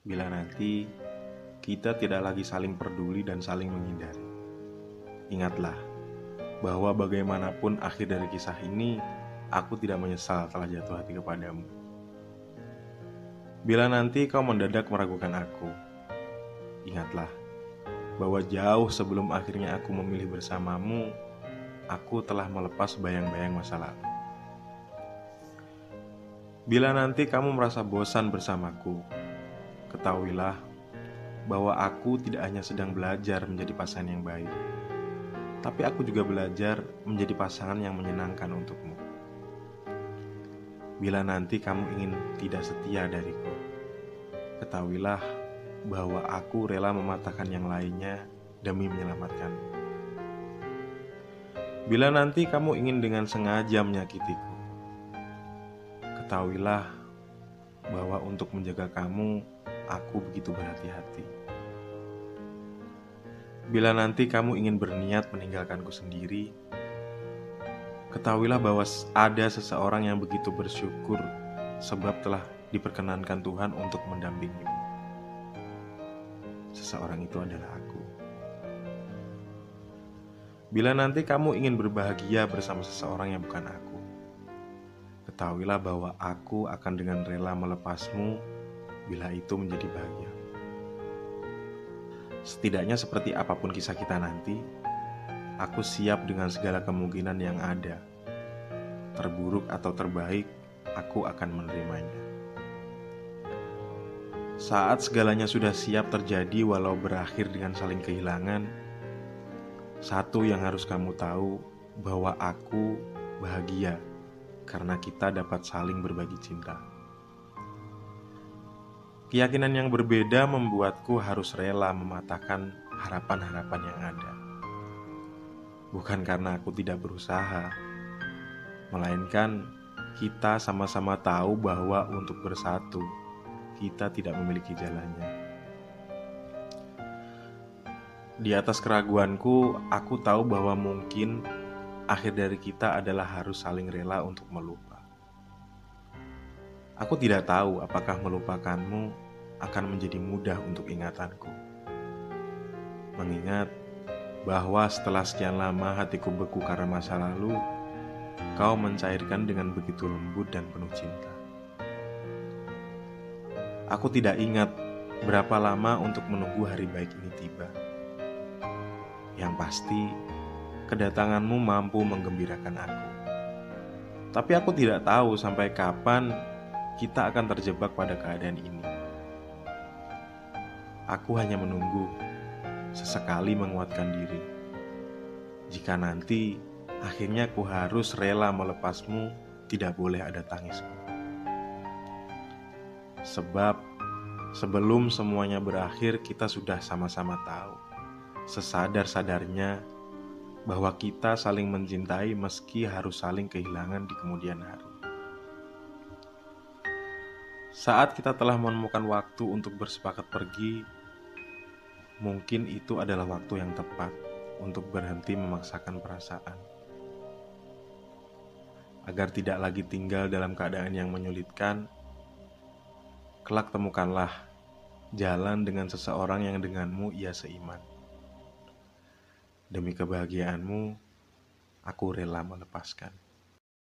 bila nanti kita tidak lagi saling peduli dan saling menghindari. Ingatlah bahwa bagaimanapun akhir dari kisah ini, aku tidak menyesal telah jatuh hati kepadamu. Bila nanti kau mendadak meragukan aku, ingatlah bahwa jauh sebelum akhirnya aku memilih bersamamu, aku telah melepas bayang-bayang masa lalu. Bila nanti kamu merasa bosan bersamaku, ketahuilah bahwa aku tidak hanya sedang belajar menjadi pasangan yang baik, tapi aku juga belajar menjadi pasangan yang menyenangkan untukmu. Bila nanti kamu ingin tidak setia dariku, ketahuilah bahwa aku rela mematahkan yang lainnya demi menyelamatkanmu. Bila nanti kamu ingin dengan sengaja menyakitiku, ketahuilah untuk menjaga kamu, aku begitu berhati-hati. Bila nanti kamu ingin berniat meninggalkanku sendiri, ketahuilah bahwa ada seseorang yang begitu bersyukur sebab telah diperkenankan Tuhan untuk mendampingimu. Seseorang itu adalah aku. Bila nanti kamu ingin berbahagia bersama seseorang yang bukan aku, ketahuilah bahwa aku akan dengan rela melepasmu bila itu menjadi bahagia. Setidaknya seperti apa pun kisah kita nanti, aku siap dengan segala kemungkinan yang ada. Terburuk atau terbaik, aku akan menerimanya. Saat segalanya sudah siap terjadi walau berakhir dengan saling kehilangan, satu yang harus kamu tahu bahwa aku bahagia karena kita dapat saling berbagi cinta. Keyakinan yang berbeda membuatku harus rela mematahkan harapan-harapan yang ada. Bukan karena aku tidak berusaha, melainkan kita sama-sama tahu bahwa untuk bersatu kita tidak memiliki jalannya. Di atas keraguanku, aku tahu bahwa mungkin akhir dari kita adalah harus saling rela untuk melupa. Aku tidak tahu apakah melupakanmu akan menjadi mudah untuk ingatanku. Mengingat bahwa setelah sekian lama hatiku beku karena masa lalu, kau mencairkan dengan begitu lembut dan penuh cinta. Aku tidak ingat berapa lama untuk menunggu hari baik ini tiba. Yang pasti, kedatanganmu mampu menggembirakan aku. Tapi aku tidak tahu sampai kapan kita akan terjebak pada keadaan ini. Aku hanya menunggu, sesekali menguatkan diri. Jika nanti akhirnya aku harus rela melepasmu, tidak boleh ada tangismu. Sebab sebelum semuanya berakhir, kita sudah sama-sama tahu sesadar-sadarnya bahwa kita saling mencintai meski harus saling kehilangan di kemudian hari. Saat kita telah menemukan waktu untuk bersepakat pergi, mungkin itu adalah waktu yang tepat untuk berhenti memaksakan perasaan. Agar tidak lagi tinggal dalam keadaan yang menyulitkan, kelak temukanlah jalan dengan seseorang yang denganmu ia seiman. Demi kebahagiaanmu, aku rela melepaskan.